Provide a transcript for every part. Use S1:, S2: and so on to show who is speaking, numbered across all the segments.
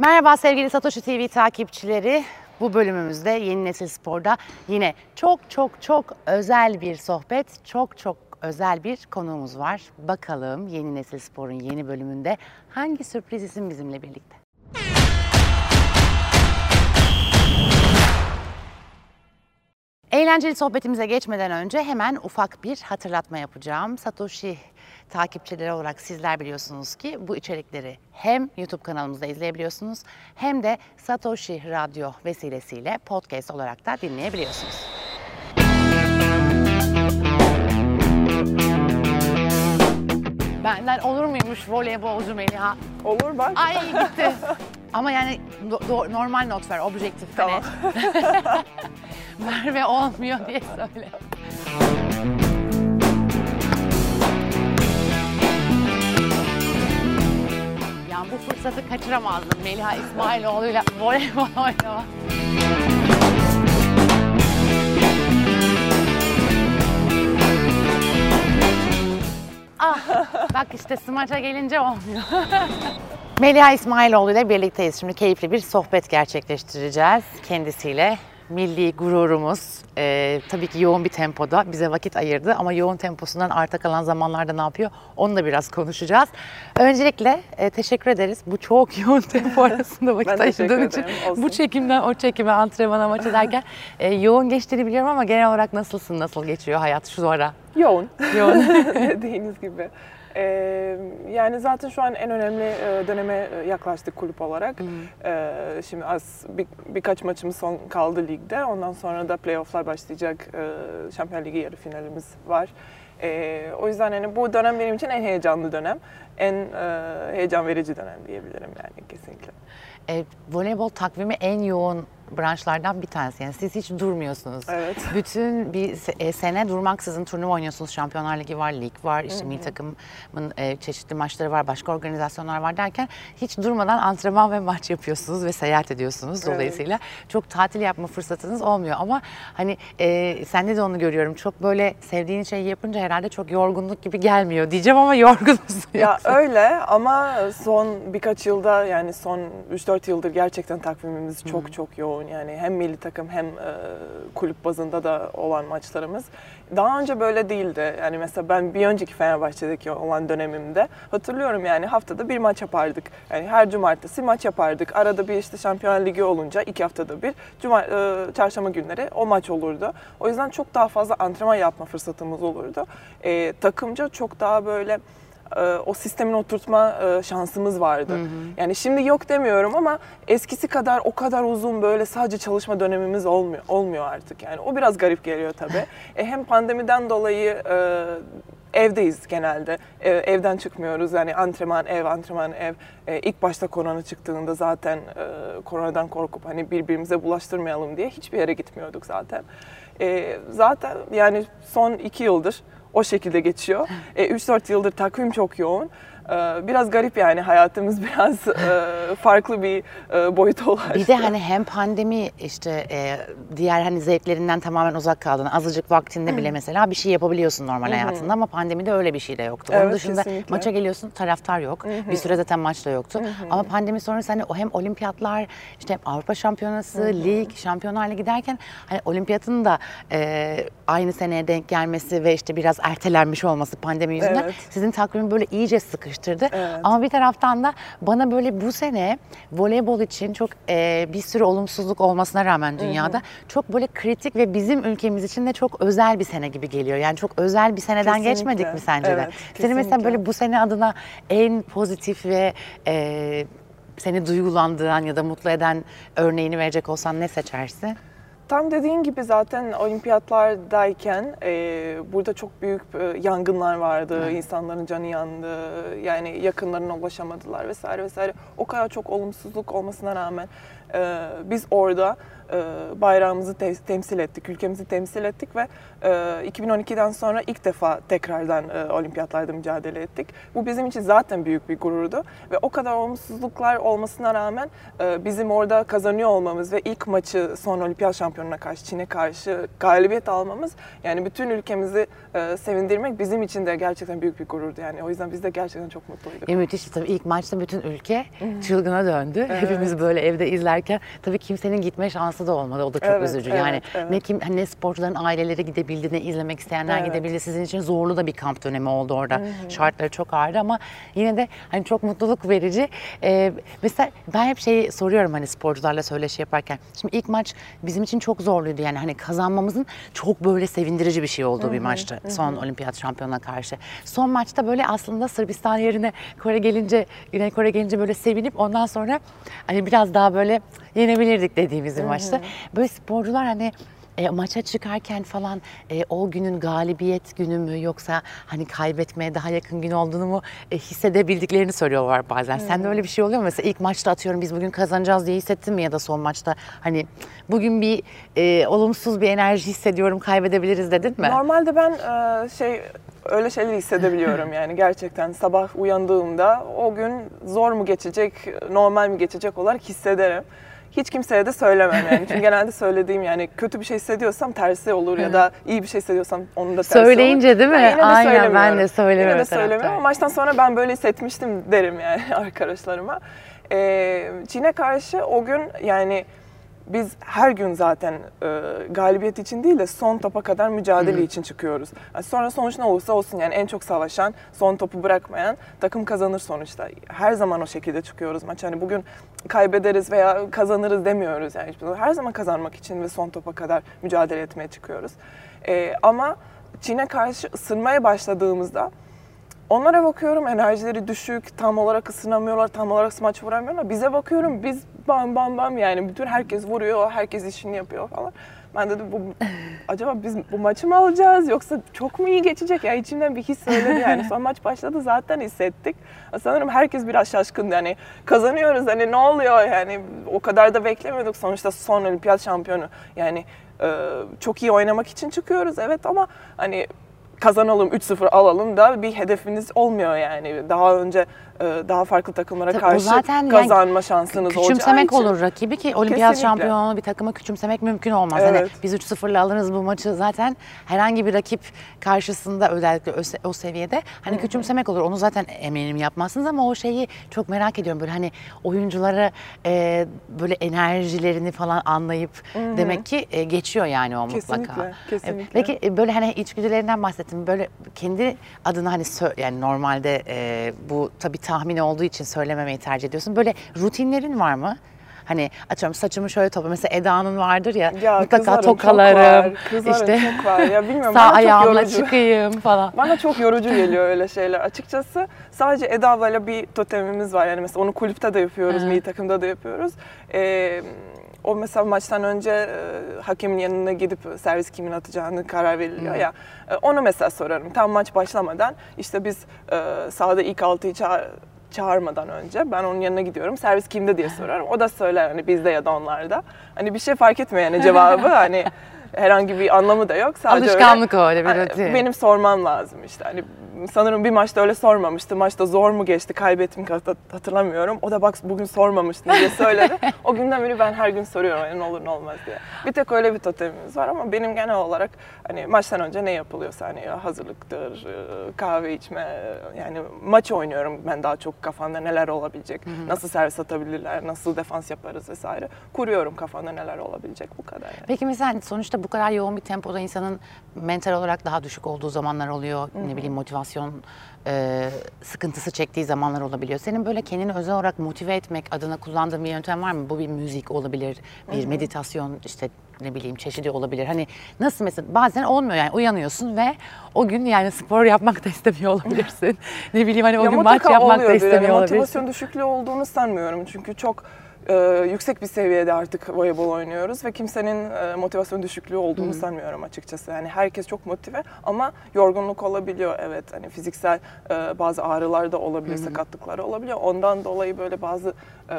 S1: Merhaba sevgili Satoshi TV takipçileri. Bu bölümümüzde Yeni Nesil Spor'da yine çok çok çok özel bir sohbet, çok çok özel bir konuğumuz var. Bakalım Yeni Nesil Spor'un yeni bölümünde hangi sürpriz isim bizimle birlikte? Eğlenceli sohbetimize geçmeden önce hemen ufak bir hatırlatma yapacağım. Satoshi takipçileri olarak sizler biliyorsunuz ki bu içerikleri hem YouTube kanalımızda izleyebiliyorsunuz hem de Satoshi Radyo vesilesiyle podcast olarak da dinleyebiliyorsunuz. Benden olur muymuş voleybolcu Meliha?
S2: Olur bak.
S1: Ay gitti. Ama yani do- do- normal not ver, objektif.
S2: Tamam.
S1: Hani. Merve olmuyor diye söyle. Yani bu fırsatı kaçıramazdım Meliha İsmailoğlu'yla voleybol oynamak. Ah, bak işte smaça gelince olmuyor. Meliha İsmailoğlu ile birlikteyiz. Şimdi keyifli bir sohbet gerçekleştireceğiz kendisiyle. Milli gururumuz e, tabii ki yoğun bir tempoda bize vakit ayırdı ama yoğun temposundan arta kalan zamanlarda ne yapıyor onu da biraz konuşacağız. Öncelikle e, teşekkür ederiz bu çok yoğun tempo arasında vakit ayırdığın için.
S2: olsun.
S1: Bu çekimden o çekime antrenmana maça derken e, yoğun geçtiğini biliyorum ama genel olarak nasılsın, nasıl geçiyor hayat şu ara?
S2: Yoğun.
S1: Yoğun.
S2: Dediğiniz gibi. Ee, yani zaten şu an en önemli e, döneme e, yaklaştık kulüp olarak. Ee, şimdi az bir, birkaç maçımız son kaldı ligde. Ondan sonra da playofflar başlayacak. Ee, Şampiyon Ligi yarı finalimiz var. Ee, o yüzden hani bu dönem benim için en heyecanlı dönem. En e, heyecan verici dönem diyebilirim yani kesinlikle.
S1: E, voleybol takvimi en yoğun branşlardan bir tanesi. Yani siz hiç durmuyorsunuz.
S2: Evet.
S1: Bütün bir e, sene durmaksızın turnuva oynuyorsunuz. Şampiyonlar Ligi var, lig var, işte milli takımın e, çeşitli maçları var, başka organizasyonlar var derken hiç durmadan antrenman ve maç yapıyorsunuz ve seyahat ediyorsunuz.
S2: Evet.
S1: Dolayısıyla çok tatil yapma fırsatınız olmuyor ama hani e, sende de onu görüyorum. Çok böyle sevdiğin şeyi yapınca herhalde çok yorgunluk gibi gelmiyor diyeceğim ama yorgunuz.
S2: Ya öyle ama son birkaç yılda yani son 3-4 yıldır gerçekten takvimimiz çok çok yoğun. Yani hem milli takım hem e, kulüp bazında da olan maçlarımız. Daha önce böyle değildi. Yani mesela ben bir önceki Fenerbahçe'deki olan dönemimde hatırlıyorum yani haftada bir maç yapardık. Yani her cumartesi maç yapardık. Arada bir işte Şampiyonlar Ligi olunca iki haftada bir cuma, e, çarşamba günleri o maç olurdu. O yüzden çok daha fazla antrenman yapma fırsatımız olurdu. E, takımca çok daha böyle o sistemin oturtma e, şansımız vardı. Yani şimdi yok demiyorum ama eskisi kadar o kadar uzun böyle sadece çalışma dönemimiz olmuyor olmuyor artık. Yani o biraz garip geliyor tabii. e, hem pandemiden dolayı e, evdeyiz genelde. E, evden çıkmıyoruz. Yani antrenman ev, antrenman ev. E, ilk başta korona çıktığında zaten e, koronadan korkup hani birbirimize bulaştırmayalım diye hiçbir yere gitmiyorduk zaten. E, zaten yani son iki yıldır o şekilde geçiyor. E, 3-4 yıldır takvim çok yoğun. E, biraz garip yani hayatımız biraz e, farklı bir e, boyuta ulaştı.
S1: Bir de hani hem pandemi işte e, diğer hani zevklerinden tamamen uzak kaldın. Azıcık vaktinde bile mesela bir şey yapabiliyorsun normal hayatında ama pandemide öyle bir şey de yoktu. Onun
S2: Evet,
S1: dışında
S2: kesinlikle.
S1: maça geliyorsun taraftar yok. Bir süre zaten maç da yoktu. Ama pandemi sonrası hani hem olimpiyatlar işte hem Avrupa Şampiyonası, lig, Şampiyonlar Ligi derken hani olimpiyatın da aynı seneye denk gelmesi ve işte biraz ertelenmiş olması pandemi yüzünden
S2: Evet.
S1: sizin takvimi böyle iyice sıkıştırdı.
S2: Evet.
S1: Ama bir taraftan da bana böyle bu sene voleybol için çok e, bir sürü olumsuzluk olmasına rağmen dünyada çok böyle kritik ve bizim ülkemiz için de çok özel bir sene gibi geliyor. Yani çok özel bir seneden
S2: Kesinlikle.
S1: geçmedik mi sence de?
S2: Evet,
S1: Senin mesela
S2: kesinlikle.
S1: böyle bu sene adına en pozitif ve e, seni duygulandıran ya da mutlu eden örneğini verecek olsan ne seçersin?
S2: Tam dediğin gibi zaten olimpiyatlardayken e, burada çok büyük e, yangınlar vardı. İnsanların canı yandı. Yani yakınlarına ulaşamadılar vesaire vesaire. O kadar çok olumsuzluk olmasına rağmen e, biz orada bayrağımızı te- temsil ettik, ülkemizi temsil ettik ve e, 2012'den sonra ilk defa tekrardan e, olimpiyatlarda mücadele ettik. Bu bizim için zaten büyük bir gururdu ve o kadar olumsuzluklar olmasına rağmen e, bizim orada kazanıyor olmamız ve ilk maçı son olimpiyat şampiyonu şampiyonuna karşı, Çin'e karşı galibiyet almamız yani bütün ülkemizi e, sevindirmek bizim için de gerçekten büyük bir gururdu yani. O yüzden biz de gerçekten çok mutluyduk.
S1: E, müthiş tabii ilk maçta bütün ülke çılgına döndü. Hepimiz böyle evde izlerken tabii kimsenin gitme şansı da olmadı. O da çok
S2: Evet,
S1: üzücü.
S2: evet,
S1: yani
S2: evet.
S1: ne kim hani ne sporcuların aileleri gidebildi ne izlemek isteyenler
S2: Evet.
S1: gidebildi. Sizin için zorlu da bir kamp dönemi oldu orada. Şartları çok ağırdı ama yine de hani çok mutluluk verici. Ee, mesela ben hep şeyi soruyorum hani sporcularla söyleşi yaparken. Şimdi ilk maç bizim için çok zorluydu. Yani hani kazanmamızın çok böyle sevindirici bir şey olduğu bir maçtı. Son olimpiyat şampiyonuna karşı. Son maçta böyle aslında Sırbistan yerine Kore gelince, Güney Kore gelince böyle sevinip ondan sonra hani biraz daha böyle yenebilirdik dediğimiz bir maçtı. Böyle sporcular hani e, maça çıkarken falan e, o günün galibiyet günü mü yoksa hani kaybetmeye daha yakın gün olduğunu mu e, hissedebildiklerini söylüyorlar bazen. Sende öyle bir şey oluyor mu? Mesela ilk maçta atıyorum biz bugün kazanacağız diye hissettin mi ya da son maçta hani bugün bir e, olumsuz bir enerji hissediyorum kaybedebiliriz dedin mi?
S2: Normalde ben e, şey öyle şeyleri hissedebiliyorum yani gerçekten sabah uyandığımda o gün zor mu geçecek, normal mi geçecek olarak hissederim. Hiç kimseye de söylemem yani. Çünkü genelde söylediğim yani kötü bir şey hissediyorsam tersi olur ya da iyi bir şey hissediyorsam onun da tersi olur.
S1: Söyleyince değil mi?
S2: Ben yine de
S1: Aynen, ben de söylemiyorum
S2: Yine de söylemiyorum ama maçtan sonra ben böyle hissetmiştim derim yani arkadaşlarıma. Ee, Çin'e karşı o gün yani biz her gün zaten e, galibiyet için değil de son topa kadar mücadele için çıkıyoruz. Yani sonra sonuç ne olursa olsun yani en çok savaşan, son topu bırakmayan takım kazanır sonuçta. Her zaman o şekilde çıkıyoruz maç. Hani bugün kaybederiz veya kazanırız demiyoruz yani. hiçbir zaman. Her zaman kazanmak için ve son topa kadar mücadele etmeye çıkıyoruz. E, ama Çin'e karşı ısınmaya başladığımızda Onlara bakıyorum enerjileri düşük, tam olarak ısınamıyorlar, tam olarak smaç vuramıyorlar. Bize bakıyorum biz bam bam bam yani bütün herkes vuruyor, herkes işini yapıyor falan. Ben dedim bu acaba biz bu maçı mı alacağız yoksa çok mu iyi geçecek? Ya içimden bir his söyledi yani. Son maç başladı zaten hissettik. Sanırım herkes biraz şaşkın yani kazanıyoruz hani ne oluyor yani o kadar da beklemiyorduk sonuçta son olimpiyat şampiyonu. Yani e, çok iyi oynamak için çıkıyoruz evet ama hani kazanalım 3-0 alalım da bir hedefiniz olmuyor yani. Daha önce daha farklı takımlara
S1: Tabii
S2: karşı
S1: zaten yani
S2: kazanma şansınız olacağı
S1: Küçümsemek
S2: için.
S1: olur rakibi ki olimpiyat
S2: Kesinlikle.
S1: şampiyonu bir takımı küçümsemek mümkün olmaz. Hani
S2: Evet.
S1: biz 3-0'la alırız bu maçı zaten herhangi bir rakip karşısında özellikle o, se- o seviyede hani küçümsemek olur. Onu zaten eminim yapmazsınız ama o şeyi çok merak ediyorum. Böyle hani oyunculara e, böyle enerjilerini falan anlayıp demek ki e, geçiyor yani o mutlaka.
S2: Kesinlikle, kesinlikle.
S1: E, Peki e, böyle hani içgüdülerinden bahsettim. Böyle kendi adına hani sö- yani normalde e, bu tabii tahmin olduğu için söylememeyi tercih ediyorsun. Böyle rutinlerin var mı? Hani atıyorum saçımı şöyle topla. Mesela Eda'nın vardır ya,
S2: Ya
S1: mutlaka
S2: kızarım,
S1: tokalarım.
S2: Çok var, kızarım,
S1: işte
S2: çok var. Ya bilmiyorum
S1: sağ ayağımla çıkayım falan.
S2: Bana çok yorucu geliyor öyle şeyler. Açıkçası sadece Eda ablayla bir totemimiz var. Yani mesela onu kulüpte de yapıyoruz, milli takımda da yapıyoruz. Ee, o mesela maçtan önce e, hakemin yanına gidip servis kimin atacağını karar veriliyor ya. E, onu mesela sorarım. Tam maç başlamadan işte biz e, sahada ilk altıyı çağır, çağırmadan önce ben onun yanına gidiyorum. Servis kimde diye sorarım. O da söyler hani bizde ya da onlarda. Hani bir şey fark etmiyor yani cevabı. hani herhangi bir anlamı da yok. Sadece öyle-
S1: Alışkanlık o öyle bir rutin.
S2: Benim sormam lazım işte. Hani sanırım bir maçta öyle sormamıştı. Maçta zor mu geçti, kaybettim hat- hatırlamıyorum. O da bak bugün sormamıştın diye söyledi. o günden beri ben her gün soruyorum hani ne olur ne olmaz diye. Bir tek öyle bir totemimiz var ama benim genel olarak hani maçtan önce ne yapılıyorsa hani hazırlıktır, kahve içme yani maç oynuyorum ben daha çok kafamda neler olabilecek, nasıl servis atabilirler, nasıl defans yaparız vesaire. Kuruyorum kafamda neler olabilecek bu kadar. Yani.
S1: Peki mesela hani sonuçta bu kadar yoğun bir tempoda insanın mental olarak daha düşük olduğu zamanlar oluyor. Ne bileyim motivasyon e, sıkıntısı çektiği zamanlar olabiliyor. Senin böyle kendini özel olarak motive etmek adına kullandığın bir yöntem var mı? Bu bir müzik olabilir, bir meditasyon işte ne bileyim çeşidi olabilir. Hani nasıl mesela bazen olmuyor yani uyanıyorsun ve o gün yani spor yapmak da istemiyor olabilirsin. ne bileyim hani o
S2: Ya
S1: gün maç yapmak da
S2: oluyordur. Yani
S1: istemiyor olabilirsin.
S2: motivasyon düşüklüğü olduğunu sanmıyorum. Çünkü çok e, yüksek bir seviyede artık voleybol oynuyoruz ve kimsenin e, motivasyon düşüklüğü olduğunu sanmıyorum açıkçası. Yani herkes çok motive ama yorgunluk olabiliyor evet. Hani fiziksel e, bazı ağrılar da olabilir, sakatlıklar olabiliyor. Ondan dolayı böyle bazı e,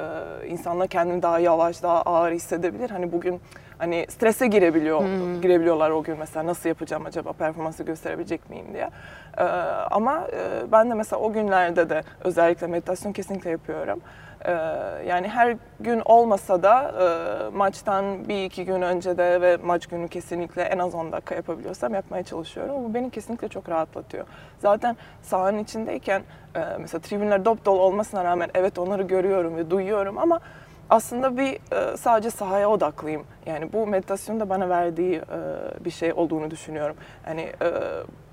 S2: insanlar kendini daha yavaş, daha ağır hissedebilir. Hani bugün hani strese girebiliyor, girebiliyorlar o gün mesela nasıl yapacağım acaba performansı gösterebilecek miyim diye. Ee, ama e, ben de mesela o günlerde de özellikle meditasyon kesinlikle yapıyorum. Ee, yani her gün olmasa da e, maçtan bir iki gün önce de ve maç günü kesinlikle en az 10 dakika yapabiliyorsam yapmaya çalışıyorum. Bu beni kesinlikle çok rahatlatıyor. Zaten sahanın içindeyken e, mesela tribünler dop dolu olmasına rağmen evet onları görüyorum ve duyuyorum ama aslında bir e, sadece sahaya odaklıyım. Yani bu meditasyonun da bana verdiği e, bir şey olduğunu düşünüyorum. Yani e,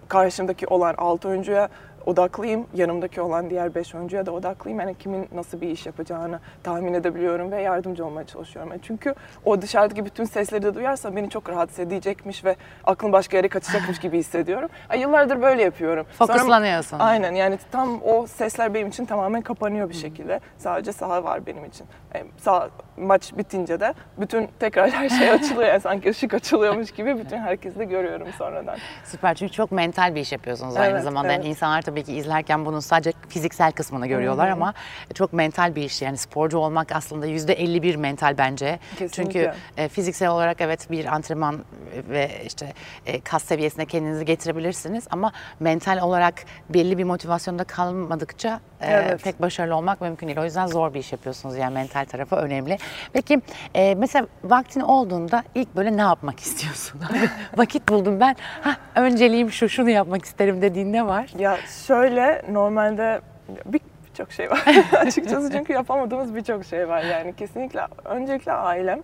S2: karşımdaki olan altı oyuncuya odaklıyım. Yanımdaki olan diğer beş oyuncuya da odaklıyım. Yani kimin nasıl bir iş yapacağını tahmin edebiliyorum ve yardımcı olmaya çalışıyorum. Yani çünkü o dışarıdaki bütün sesleri de duyarsam beni çok rahatsız edecekmiş ve aklım başka yere kaçacakmış gibi hissediyorum. Ay, yıllardır böyle yapıyorum. Sonra-
S1: Fokuslanıyorsun.
S2: Aynen yani tam o sesler benim için tamamen kapanıyor bir şekilde. Sadece saha var benim için. Yani sağ, maç bitince de bütün tekrar her şey açılıyor. Yani sanki ışık açılıyormuş gibi bütün herkesi de görüyorum sonradan.
S1: Süper çünkü çok mental bir iş yapıyorsunuz aynı
S2: Evet,
S1: zamanda. Yani
S2: evet.
S1: insanlar tabii ki izlerken bunun sadece fiziksel kısmını görüyorlar ama çok mental bir iş. Yani sporcu olmak aslında yüzde 51 mental bence. Çünkü
S2: Kesinlikle.
S1: e, fiziksel olarak evet bir antrenman ve işte e, kas seviyesine kendinizi getirebilirsiniz ama mental olarak belli bir motivasyonda kalmadıkça e,
S2: Evet.
S1: pek başarılı olmak mümkün değil. O yüzden zor bir iş yapıyorsunuz yani mental tarafı önemli. Peki e, mesela vaktin olduğunda ilk böyle ne yapmak istiyorsun? Vakit buldum ben. Ha önceliğim şu şunu yapmak isterim dediğin ne var?
S2: Ya şöyle normalde bir birçok şey var açıkçası çünkü yapamadığımız birçok şey var yani kesinlikle öncelikle ailem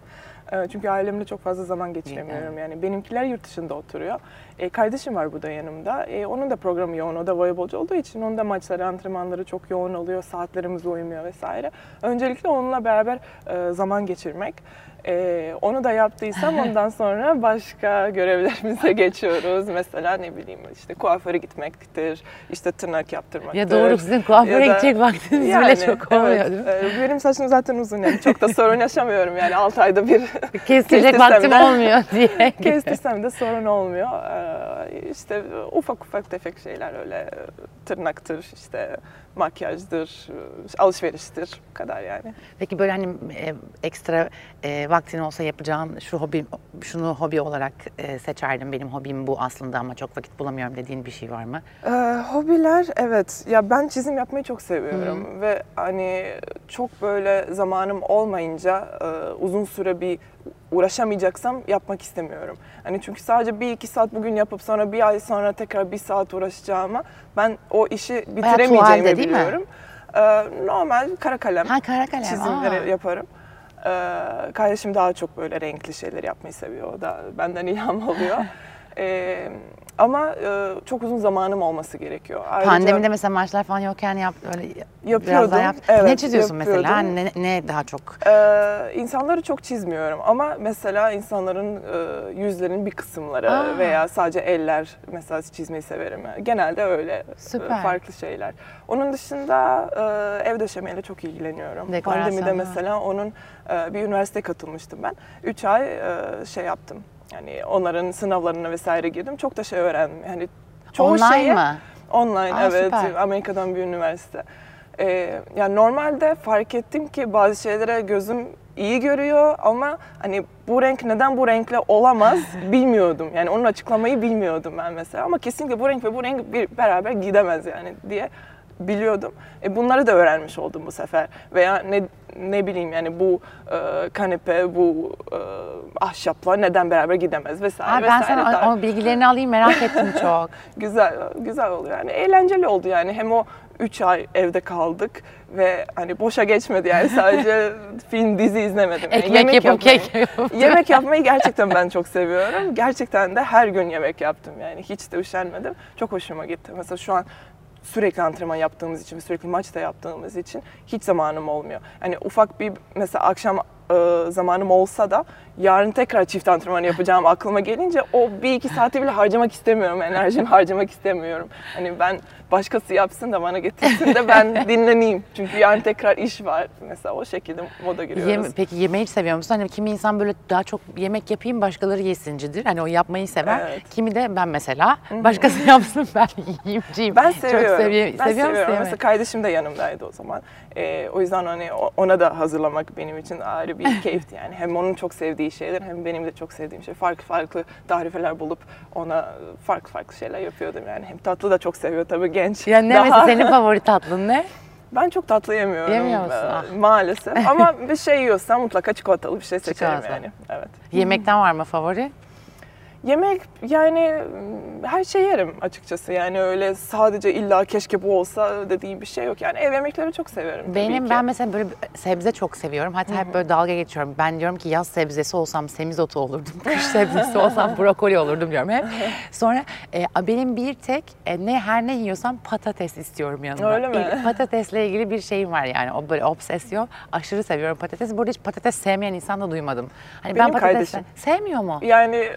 S2: Ee, çünkü ailemle çok fazla zaman geçiremiyorum yani benimkiler yurt dışında oturuyor Ee, kardeşim var burada yanımda Ee, onun da programı yoğun o da voleybolcu olduğu için onun da maçları antrenmanları çok yoğun oluyor saatlerimiz uymuyor vesaire öncelikle onunla beraber e, zaman geçirmek Ee, onu da yaptıysam ondan sonra başka görevlerimize geçiyoruz. Mesela ne bileyim işte kuaföre gitmektir, işte tırnak yaptırmaktır.
S1: Ya doğru sizin kuaföre
S2: Ya da-
S1: gidecek vaktiniz
S2: Yani,
S1: bile çok olmuyor
S2: evet. Ee, Benim saçım zaten uzun yani çok da sorun yaşamıyorum yani 6 ayda bir
S1: Kestirecek vaktim olmuyor diye.
S2: kestirsem de sorun olmuyor. Ee, işte ufak ufak tefek şeyler öyle tırnaktır, işte makyajdır, alışveriştir bu kadar yani.
S1: Peki böyle hani e, ekstra e, vaktin olsa yapacağın şu hobi şunu hobi olarak e, seçerdim benim hobim bu aslında ama çok vakit bulamıyorum dediğin bir şey var mı?
S2: Ee, hobiler evet ya ben çizim yapmayı çok seviyorum ve hani çok böyle zamanım olmayınca e, uzun süre bir uğraşamayacaksam yapmak istemiyorum. Hani çünkü sadece bir iki saat bugün yapıp sonra bir ay sonra tekrar bir saat uğraşacağıma ben o işi bitiremeyeceğimi
S1: tuvalde
S2: biliyorum. Ee, normal kara kalem
S1: Ha kara kalem.
S2: çizimleri
S1: aa.
S2: yaparım. Ee, kardeşim daha çok böyle renkli şeyler yapmayı seviyor. O da benden ilham alıyor. Ee, ama e, çok uzun zamanım olması gerekiyor. Ayrıca
S1: Pandemide mesela maçlar falan yokken yap öyle biraz
S2: Yapıyordum,
S1: daha yap.
S2: evet,
S1: ne çiziyorsun mesela?
S2: yapıyordum.
S1: Hani Ne, ne daha çok?
S2: Ee, insanları çok çizmiyorum ama mesela insanların e, yüzlerinin bir kısımları
S1: Aa.
S2: veya sadece eller mesela çizmeyi severim. Genelde öyle e,
S1: Süper.
S2: farklı şeyler. Onun dışında e, ev döşemeyle çok ilgileniyorum.
S1: Dekorasyon,
S2: Pandemide mesela onun e, bir üniversiteye katılmıştım ben. Üç ay e, şey yaptım. Yani onların sınavlarına vesaire girdim. Çok da şey öğrendim. Yani çoğu
S1: Online
S2: şeyi-
S1: mı?
S2: Online
S1: Aa,
S2: evet.
S1: süper.
S2: Amerika'dan bir üniversite. Ee, yani normalde fark ettim ki bazı şeylere gözüm iyi görüyor ama hani bu renk neden bu renkle olamaz bilmiyordum. Yani onun açıklamayı bilmiyordum ben mesela ama kesinlikle bu renk ve bu renk bir beraber gidemez yani diye biliyordum. E bunları da öğrenmiş oldum bu sefer. Veya ne ne bileyim yani bu e, kanepe, bu e, ahşaplar neden beraber gidemez vesaire
S1: Aa, ben
S2: vesaire.
S1: sana
S2: Daha-
S1: o, o bilgilerini alayım merak ettim çok.
S2: güzel güzel oluyor yani eğlenceli oldu yani hem o 3 ay evde kaldık ve hani boşa geçmedi yani sadece film dizi izlemedim. Yani
S1: Ekmek yapıp
S2: yapmayı-
S1: kek yapıp.
S2: Yemek yapmayı gerçekten ben çok seviyorum. Gerçekten de her gün yemek yaptım yani hiç de üşenmedim. Çok hoşuma gitti. Mesela şu an sürekli antrenman yaptığımız için ve sürekli maçta yaptığımız için hiç zamanım olmuyor. Yani ufak bir mesela akşam e, zamanım olsa da yarın tekrar çift antrenman yapacağım aklıma gelince o bir iki saati bile harcamak istemiyorum. Enerjimi harcamak istemiyorum. Hani ben başkası yapsın da bana getirsin de ben dinleneyim. Çünkü yarın tekrar iş var. Mesela o şekilde moda giriyoruz.
S1: Yeme- peki yemeği seviyor musun? Hani kimi insan böyle daha çok yemek yapayım başkaları yesincidir. Hani o yapmayı sever.
S2: Evet.
S1: Kimi de ben mesela başkası yapsın ben yiyeyimciyim.
S2: Ben seviyorum.
S1: Çok seviye-
S2: ben
S1: seviyor
S2: seviyorum. Mesela kardeşim de yanımdaydı o zaman. Ee, o yüzden hani ona da hazırlamak benim için ayrı bir keyifti yani. Hem onun çok sevdiği şeyler hem benim de çok sevdiğim şey. Farklı farklı tarifeler bulup ona farklı farklı şeyler yapıyordum yani. Hem tatlı da çok seviyor tabii genç.
S1: Ya ne
S2: Daha-
S1: mesela senin favori tatlın ne?
S2: Ben çok tatlı yemiyorum.
S1: Yemiyor musun?
S2: e,
S1: Ah.
S2: Maalesef. Ama bir şey yiyorsam mutlaka çikolatalı bir şey seçerim
S1: Çikolata.
S2: yani. Evet.
S1: Yemekten var mı favori?
S2: Yemek yani her şey yerim açıkçası. Yani öyle sadece illa keşke bu olsa dediğim bir şey yok. Yani ev yemekleri çok severim
S1: Benim ben mesela böyle sebze çok seviyorum. Hatta hep böyle dalga geçiyorum. Ben diyorum ki yaz sebzesi olsam semizotu olurdum. Kış sebzesi olsam brokoli olurdum diyorum hep. Sonra e, benim bir tek e, ne her ne yiyorsam patates istiyorum yanında.
S2: Öyle mi?
S1: İl- Patatesle ilgili bir şeyim var yani. O böyle obsesyon. Aşırı seviyorum patates. Burada hiç patates sevmeyen insan da duymadım. Hani ben
S2: Benim
S1: patates
S2: kardeşim.
S1: sevmiyor mu?
S2: Yani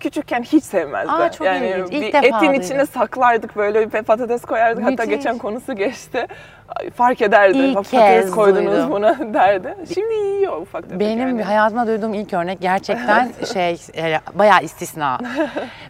S2: küçükken hiç sevmezdi.
S1: Aa, çok
S2: yani
S1: ilginç. İlk
S2: bir
S1: defa
S2: etin
S1: duydum.
S2: içine saklardık böyle bir patates koyardık. Hatta
S1: Müthiş.
S2: geçen konusu geçti. Fark ederdi.
S1: İlk
S2: patates
S1: kez
S2: koydunuz
S1: duydum.
S2: buna derdi. Şimdi yiyor ufak tefek
S1: Benim
S2: yani.
S1: hayatımda duyduğum ilk örnek gerçekten şey e, bayağı istisna.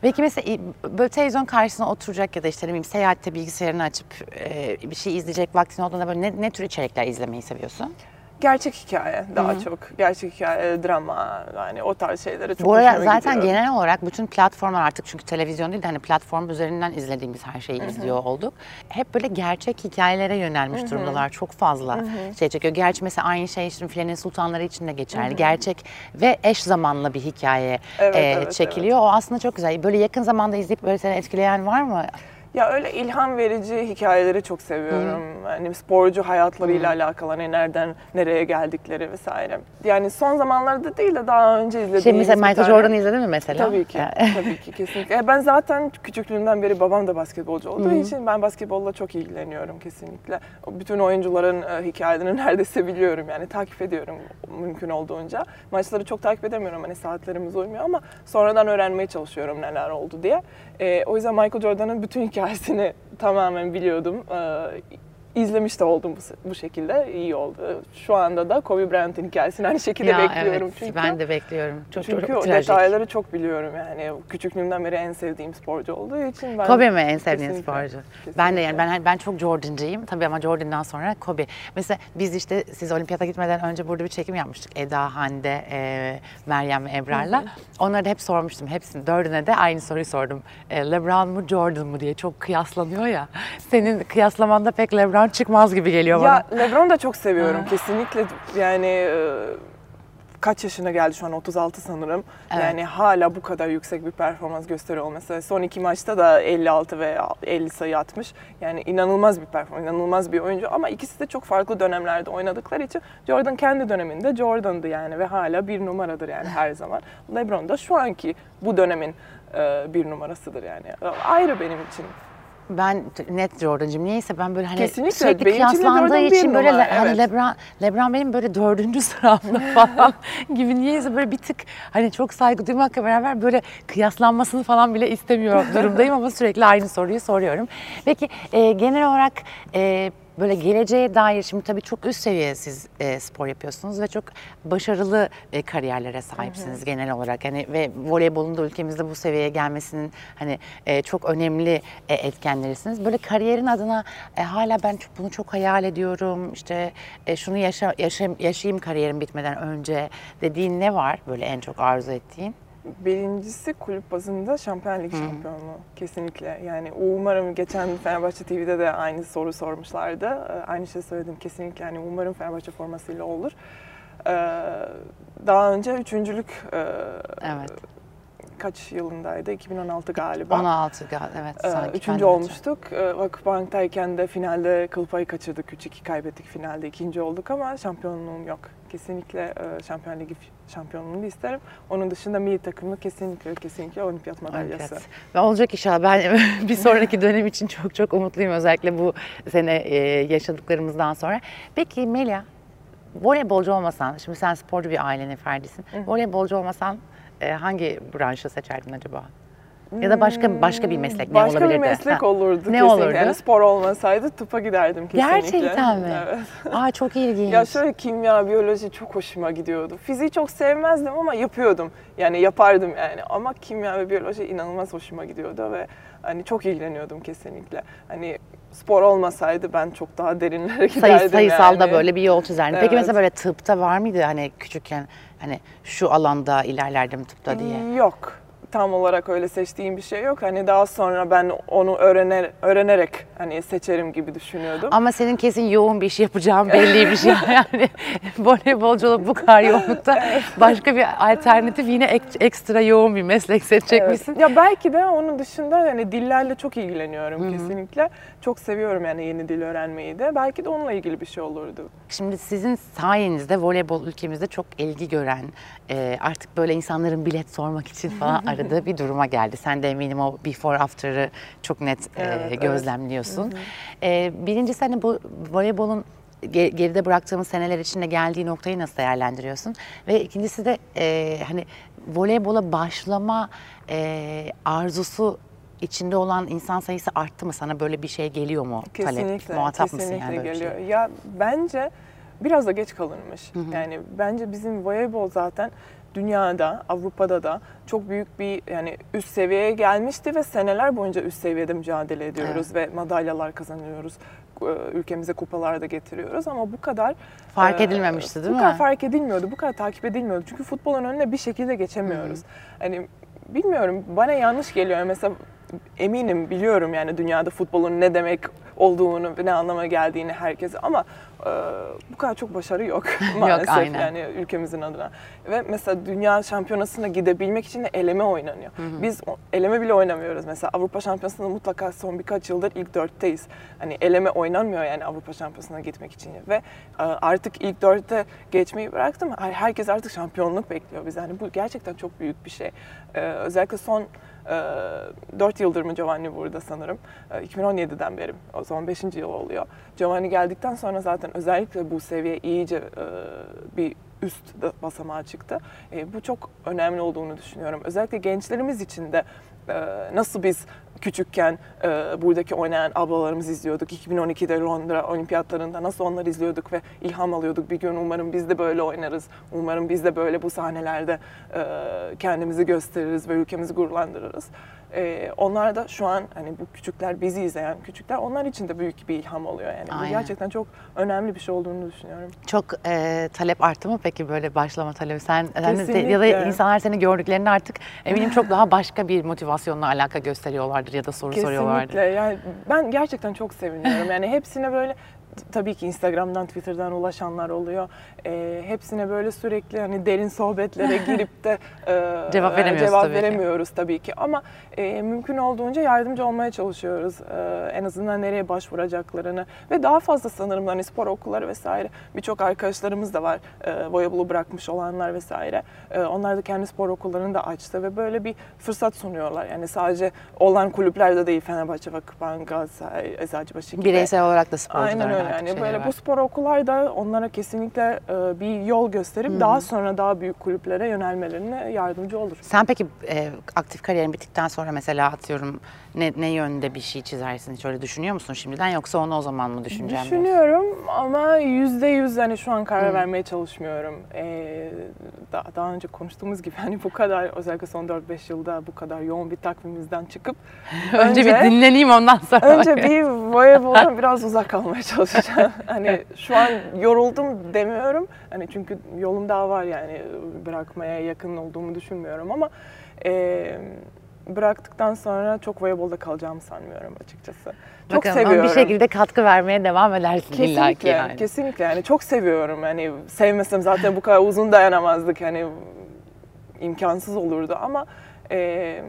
S1: Peki mesela böyle televizyon karşısına oturacak ya da işte ne seyahatte bilgisayarını açıp e, bir şey izleyecek vaktin olduğunda böyle ne, ne tür içerikler izlemeyi seviyorsun?
S2: Gerçek hikaye daha çok. Gerçek hikaye, drama yani o tarz şeylere çok
S1: Bu arada zaten
S2: gidiyor.
S1: genel olarak bütün platformlar artık çünkü televizyon değil de hani platform üzerinden izlediğimiz her şeyi izliyor olduk. Hep böyle gerçek hikayelere yönelmiş durumdalar. Çok fazla şey çekiyor. Gerçi mesela aynı şey şimdi Filenin Sultanları için de geçerli. Gerçek ve eş zamanlı bir hikaye
S2: Evet,
S1: e,
S2: evet,
S1: çekiliyor. O aslında çok güzel. Böyle yakın zamanda izleyip böyle seni etkileyen var mı?
S2: Ya öyle ilham verici hikayeleri çok seviyorum. Hani sporcu hayatlarıyla alakalı hani nereden nereye geldikleri vesaire. Yani son zamanlarda değil de daha önce izlediğimiz
S1: Şey mesela Michael
S2: tane-
S1: Jordan'ı izledin mi mesela?
S2: Tabii ki, tabii ki kesinlikle. E, Ben zaten küçüklüğümden beri babam da basketbolcu olduğu için ben basketbolla çok ilgileniyorum kesinlikle. Bütün oyuncuların e, hikayelerini neredeyse biliyorum yani takip ediyorum mümkün olduğunca. Maçları çok takip edemiyorum hani saatlerimiz uymuyor ama sonradan öğrenmeye çalışıyorum neler oldu diye. E, o yüzden Michael Jordan'ın bütün hikayesini tamamen biliyordum. İzlemiş de oldum bu, bu şekilde iyi oldu. Şu anda da Kobe Bryant'ın hikayesini aynı şekilde
S1: Ya
S2: bekliyorum
S1: evet,
S2: çünkü.
S1: ben de bekliyorum. Çok
S2: Çünkü
S1: çok
S2: detayları çok biliyorum yani. Küçüklüğümden beri en sevdiğim sporcu olduğu için ben...
S1: Kobe mi en sevdiğin
S2: Kesinlikle,
S1: sporcu? Ben de yani
S2: kesinlikle.
S1: ben ben çok Jordan'cıyım tabii ama Jordan'dan sonra Kobe. Mesela biz işte siz olimpiyata gitmeden önce burada bir çekim yapmıştık. Eda, Hande, e, Meryem ve Ebrar'la. Onlara da hep sormuştum. Hepsini dördüne de aynı soruyu sordum. E, LeBron mu Jordan mı diye çok kıyaslanıyor ya. Senin kıyaslamanda pek LeBron çıkmaz gibi geliyor bana.
S2: Ya LeBron'u da çok seviyorum kesinlikle. Yani e, kaç yaşına geldi şu an 36 sanırım.
S1: Evet.
S2: Yani hala bu kadar yüksek bir performans gösteriyor olması. Son iki maçta da 56 ve 50 sayı atmış. Yani inanılmaz bir performans, inanılmaz bir oyuncu ama ikisi de çok farklı dönemlerde oynadıkları için Jordan kendi döneminde Jordan'dı yani ve hala bir numaradır yani her zaman. LeBron da şu anki bu dönemin e, bir numarasıdır yani. Ayrı benim için.
S1: Ben net Jordan'cıyım. Niyeyse ben böyle hani
S2: Kesinlikle,
S1: sürekli
S2: benim için
S1: kıyaslandığı
S2: bir
S1: için böyle
S2: numara,
S1: le- hani
S2: evet.
S1: LeBron, LeBron benim böyle dördüncü sıramda falan gibi niyeyse böyle bir tık hani çok saygı duymakla beraber böyle kıyaslanmasını falan bile istemiyor durumdayım ama sürekli aynı soruyu soruyorum. Peki e, genel olarak e, böyle geleceğe dair şimdi tabii çok üst seviye siz e, spor yapıyorsunuz ve çok başarılı e, kariyerlere sahipsiniz genel olarak. Yani ve voleybolun da ülkemizde bu seviyeye gelmesinin hani e, çok önemli e, etkenlerisiniz. Böyle kariyerin adına e, hala ben çok, bunu çok hayal ediyorum. İşte e, şunu yaşa, yaşa- yaşayayım kariyerim bitmeden önce dediğin ne var böyle en çok arzu ettiğin?
S2: Birincisi kulüp bazında Şampiyon Ligi şampiyonluğu kesinlikle. Yani umarım geçen Fenerbahçe TV'de de aynı soru sormuşlardı. Ee, Aynı şey söyledim kesinlikle. Yani umarım Fenerbahçe formasıyla olur. Ee, Daha önce üçüncülük e,
S1: Evet.
S2: kaç yılındaydı? 2016 galiba.
S1: 16 gal evet
S2: Ee,
S1: sanki.
S2: Üçüncü olmuştuk. Vakıfbank'tayken de finalde kıl payı kaçırdık. 3-2 kaybettik finalde. ikinci olduk ama şampiyonluğum yok. Kesinlikle e, Şampiyon Ligi şampiyonluğunu isterim. Onun dışında milli takımı kesinlikle kesinlikle olimpiyat madalyası.
S1: Evet. Ve olacak inşallah. Ben bir sonraki dönem için çok çok umutluyum özellikle bu sene e, yaşadıklarımızdan sonra. Peki Melia, voleybolcu olmasan, şimdi sen sporcu bir ailenin ferdisin. Voleybolcu olmasan e, hangi branşı seçerdin acaba? Ya da başka başka bir meslek ne
S2: Başka
S1: olabilirdi?
S2: bir meslek
S1: Ha.
S2: olurdu
S1: Ne
S2: kesinlikle.
S1: olurdu?
S2: Yani spor olmasaydı tıpa giderdim kesinlikle.
S1: Gerçekten mi?
S2: Evet.
S1: Aa çok ilginç.
S2: Ya şöyle kimya, biyoloji çok hoşuma gidiyordu. Fiziği çok sevmezdim ama yapıyordum. Yani yapardım yani. Ama kimya ve biyoloji inanılmaz hoşuma gidiyordu ve hani çok ilgileniyordum kesinlikle. Hani spor olmasaydı ben çok daha derinlere
S1: Sayı,
S2: giderdim
S1: sayısalda
S2: yani.
S1: böyle bir yol çizerdin. Peki
S2: Evet.
S1: mesela böyle tıpta var mıydı hani küçükken hani şu alanda ilerlerdim tıpta diye?
S2: Yok. Tam olarak öyle seçtiğim bir şey yok. Hani daha sonra ben onu öğrener, öğrenerek hani seçerim gibi düşünüyordum.
S1: Ama senin kesin yoğun bir iş yapacağın belliymiş yani. Voleybolculuk bu kadar yoğunlukta başka bir alternatif yine ek- ekstra yoğun bir meslek seçecekmişsin.
S2: Evet. Ya belki de onun dışında yani dillerle çok ilgileniyorum kesinlikle. Çok seviyorum yani yeni dil öğrenmeyi de. Belki de onunla ilgili bir şey olurdu.
S1: Şimdi sizin sayenizde voleybol ülkemizde çok ilgi gören, e, artık böyle insanların bilet sormak için falan aradığı bir duruma geldi. Sen de eminim o before after'ı çok net e,
S2: Evet, evet.
S1: gözlemliyorsun. E, birincisi hani bu voleybolun ge- geride bıraktığımız seneler içinde geldiği noktayı nasıl değerlendiriyorsun? Ve ikincisi de e, hani voleybola başlama e, arzusu içinde olan insan sayısı arttı mı? Sana böyle bir şey geliyor mu?
S2: Kesinlikle.
S1: Talep, muhatap
S2: kesinlikle
S1: mısın yani böyle
S2: geliyor.
S1: şey?
S2: Ya bence biraz da geç kalınmış. Yani bence bizim voleybol zaten dünyada, Avrupa'da da çok büyük bir yani üst seviyeye gelmişti ve seneler boyunca üst seviyede mücadele ediyoruz ve madalyalar kazanıyoruz. Ee, Ülkemize kupalar da getiriyoruz ama bu kadar
S1: Fark
S2: e,
S1: edilmemişti değil
S2: bu
S1: mi?
S2: kadar fark edilmiyordu, bu kadar takip edilmiyordu. Çünkü futbolun önüne bir şekilde geçemiyoruz. Hani bilmiyorum bana yanlış geliyor. Mesela eminim biliyorum yani dünyada futbolun ne demek olduğunu ne anlama geldiğini herkese ama e, bu kadar çok başarı yok maalesef
S1: aynen.
S2: yani ülkemizin adına. Ve mesela dünya şampiyonasına gidebilmek için de eleme oynanıyor. Biz o- eleme bile oynamıyoruz. Mesela Avrupa şampiyonasında mutlaka son birkaç yıldır ilk dörtteyiz. Hani eleme oynanmıyor yani Avrupa şampiyonasına gitmek için. Ve e, artık ilk dörtte geçmeyi bıraktım. Her- Herkes artık şampiyonluk bekliyor biz. Yani bu gerçekten çok büyük bir şey. E, özellikle son e, 4 yıldır mı Giovanni burada sanırım. E, 2017'den beri. O zaman 5. yıl oluyor. Giovanni geldikten sonra zaten özellikle bu seviye iyice e, bir üst basamağa çıktı. E, bu çok önemli olduğunu düşünüyorum. Özellikle gençlerimiz için de e, nasıl biz küçükken e, buradaki oynayan ablalarımızı izliyorduk. 2012'de Londra olimpiyatlarında nasıl onları izliyorduk ve ilham alıyorduk. Bir gün umarım biz de böyle oynarız. Umarım biz de böyle bu sahnelerde e, kendimizi gösteririz ve ülkemizi gururlandırırız. E, onlar da şu an hani bu küçükler bizi izleyen küçükler onlar için de büyük bir ilham oluyor yani. Bu
S1: Aynen.
S2: gerçekten çok önemli bir şey olduğunu düşünüyorum.
S1: Çok e, talep arttı mı peki böyle başlama talebi? Sen sen de- ya da insanlar seni gördüklerinde artık eminim çok daha başka bir motivasyonla alaka gösteriyorlardır ya da soru soruyorlardır.
S2: Kesinlikle. Yani ben gerçekten çok seviniyorum. Yani hepsine böyle tabii ki Instagram'dan, Twitter'dan ulaşanlar oluyor. Ee, hepsine böyle sürekli hani derin sohbetlere girip de e,
S1: Cevap veremiyoruz
S2: cevap
S1: tabii ki.
S2: veremiyoruz tabii ki. Ama e, mümkün olduğunca yardımcı olmaya çalışıyoruz. E, en azından nereye başvuracaklarını ve daha fazla sanırım hani spor okulları vesaire birçok arkadaşlarımız da var. E, voleybolu bırakmış olanlar vesaire. E, onlar da kendi spor okullarını da açtı ve böyle bir fırsat sunuyorlar. Yani sadece olan kulüplerde değil Fenerbahçe, Vakıfbank, Galatasaray, Eczacıbaşı gibi.
S1: Bireysel olarak da sporcuların
S2: Aynen öyle yani böyle
S1: var.
S2: bu spor okullar da onlara kesinlikle e, bir yol gösterip daha sonra daha büyük kulüplere yönelmelerine yardımcı olur.
S1: Sen peki e, aktif kariyerin bittikten sonra mesela atıyorum ne, ne yönde bir şey çizersin hiç öyle düşünüyor musun şimdiden yoksa onu o zaman mı düşüneceğim? diyorsun?
S2: Düşünüyorum ama yüzde yüz hani şu an karar vermeye çalışmıyorum. Ee, daha, daha önce konuştuğumuz gibi hani bu kadar özellikle son 4-5 yılda bu kadar yoğun bir takvimimizden çıkıp
S1: Önce, bir dinleneyim ondan sonra.
S2: Önce bir voleyboldan biraz uzak kalmaya çalışacağım. Hani şu an yoruldum demiyorum. Hani çünkü yolum daha var yani bırakmaya yakın olduğumu düşünmüyorum ama e, bıraktıktan sonra çok voleybolda kalacağımı sanmıyorum açıkçası. Çok
S1: Bakalım ama
S2: seviyorum.
S1: bir şekilde katkı vermeye devam edersin illa ki
S2: Kesinlikle,
S1: yani.
S2: kesinlikle yani çok seviyorum. Yani sevmesem zaten bu kadar uzun dayanamazdık. Hani imkansız olurdu ama e,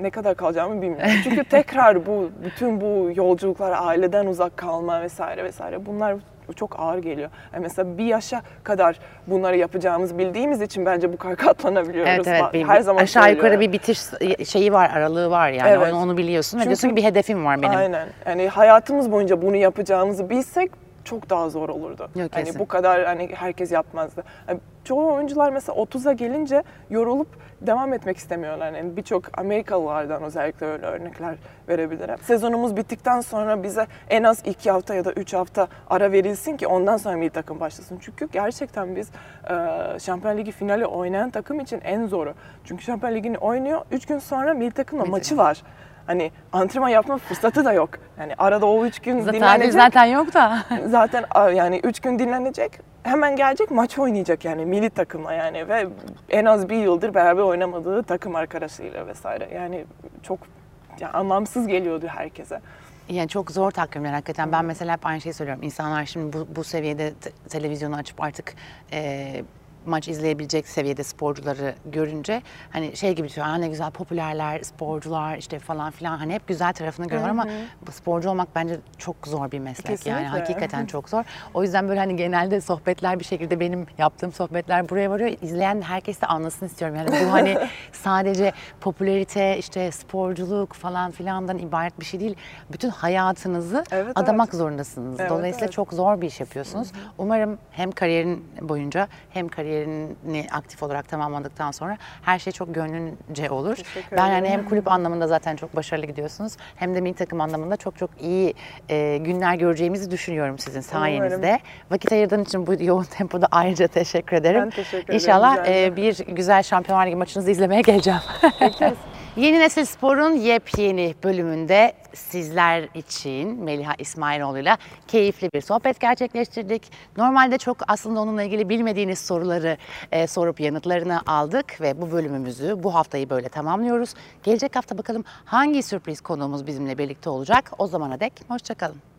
S2: ne kadar kalacağımı bilmiyorum. Çünkü tekrar bu bütün bu yolculuklar, aileden uzak kalma vesaire vesaire bunlar çok ağır geliyor. Yani mesela bir yaşa kadar bunları yapacağımızı bildiğimiz için bence bu kadar katlanabiliyoruz.
S1: Evet evet. Bir,
S2: Her zaman
S1: aşağı yukarı bir bitiş şeyi var, aralığı var yani.
S2: Evet.
S1: Onu, onu biliyorsun ve
S2: Çünkü-
S1: diyorsun ki bir hedefim var benim.
S2: Aynen. Yani hayatımız boyunca bunu yapacağımızı bilsek çok daha zor olurdu.
S1: Yok,
S2: hani
S1: kesin.
S2: bu kadar hani herkes yapmazdı. Hani çoğu oyuncular mesela 30'a gelince yorulup devam etmek istemiyorlar. Yani birçok Amerikalılardan özellikle öyle örnekler verebilirim. Sezonumuz bittikten sonra bize en az 2 hafta ya da 3 hafta ara verilsin ki ondan sonra milli takım başlasın. Çünkü gerçekten biz e, Şampiyon Ligi finali oynayan takım için en zoru. Çünkü Şampiyon Ligi'ni oynuyor. 3 gün sonra milli takımla maçı var. Hani antrenman yapma fırsatı da yok. Yani arada o üç gün
S1: Zaten,
S2: dinlenecek.
S1: zaten yok da.
S2: Zaten yani üç gün dinlenecek. hemen gelecek maç oynayacak yani milli takımla yani ve en az bir yıldır beraber oynamadığı takım arkadaşıyla vesaire. Yani çok yani anlamsız geliyordu herkese.
S1: Yani çok zor takvimler hakikaten. Ben mesela hep aynı şeyi söylüyorum. İnsanlar şimdi bu, bu seviyede te- televizyonu açıp artık e, maç izleyebilecek seviyede sporcuları görünce hani şey gibi düşünüyor. "Aa, ne güzel popülerler, sporcular işte falan filan. Hani hep güzel tarafını görüyorlar ama sporcu olmak bence çok zor bir meslek. Yani
S2: Kesinlikle.
S1: hakikaten çok zor. O yüzden böyle hani genelde sohbetler bir şekilde benim yaptığım sohbetler buraya varıyor. İzleyen herkes de anlasın istiyorum. Yani bu hani sadece popülerite, işte sporculuk falan filandan ibaret bir şey değil. Bütün hayatınızı
S2: Evet,
S1: adamak
S2: evet.
S1: zorundasınız.
S2: Evet,
S1: Dolayısıyla
S2: evet.
S1: çok zor bir iş yapıyorsunuz. Umarım hem kariyerin boyunca hem kariyerini aktif olarak tamamladıktan sonra her şey çok gönlünce olur. Ben yani hem kulüp anlamında zaten çok başarılı gidiyorsunuz hem de milli takım anlamında çok çok iyi e, günler göreceğimizi düşünüyorum sizin sayenizde. Vakit ayırdığın için bu yoğun tempoda ayrıca teşekkür ederim.
S2: Ben teşekkür ederim,
S1: İnşallah e, bir güzel Şampiyonlar Ligi maçınızı izlemeye geleceğim. Yeni Nesil Spor'un yepyeni bölümünde sizler için Meliha İsmailoğlu'yla keyifli bir sohbet gerçekleştirdik. Normalde çok aslında onunla ilgili bilmediğiniz soruları e, sorup yanıtlarını aldık ve bu bölümümüzü bu haftayı böyle tamamlıyoruz. Gelecek hafta bakalım hangi sürpriz konuğumuz bizimle birlikte olacak. O zamana dek hoşçakalın.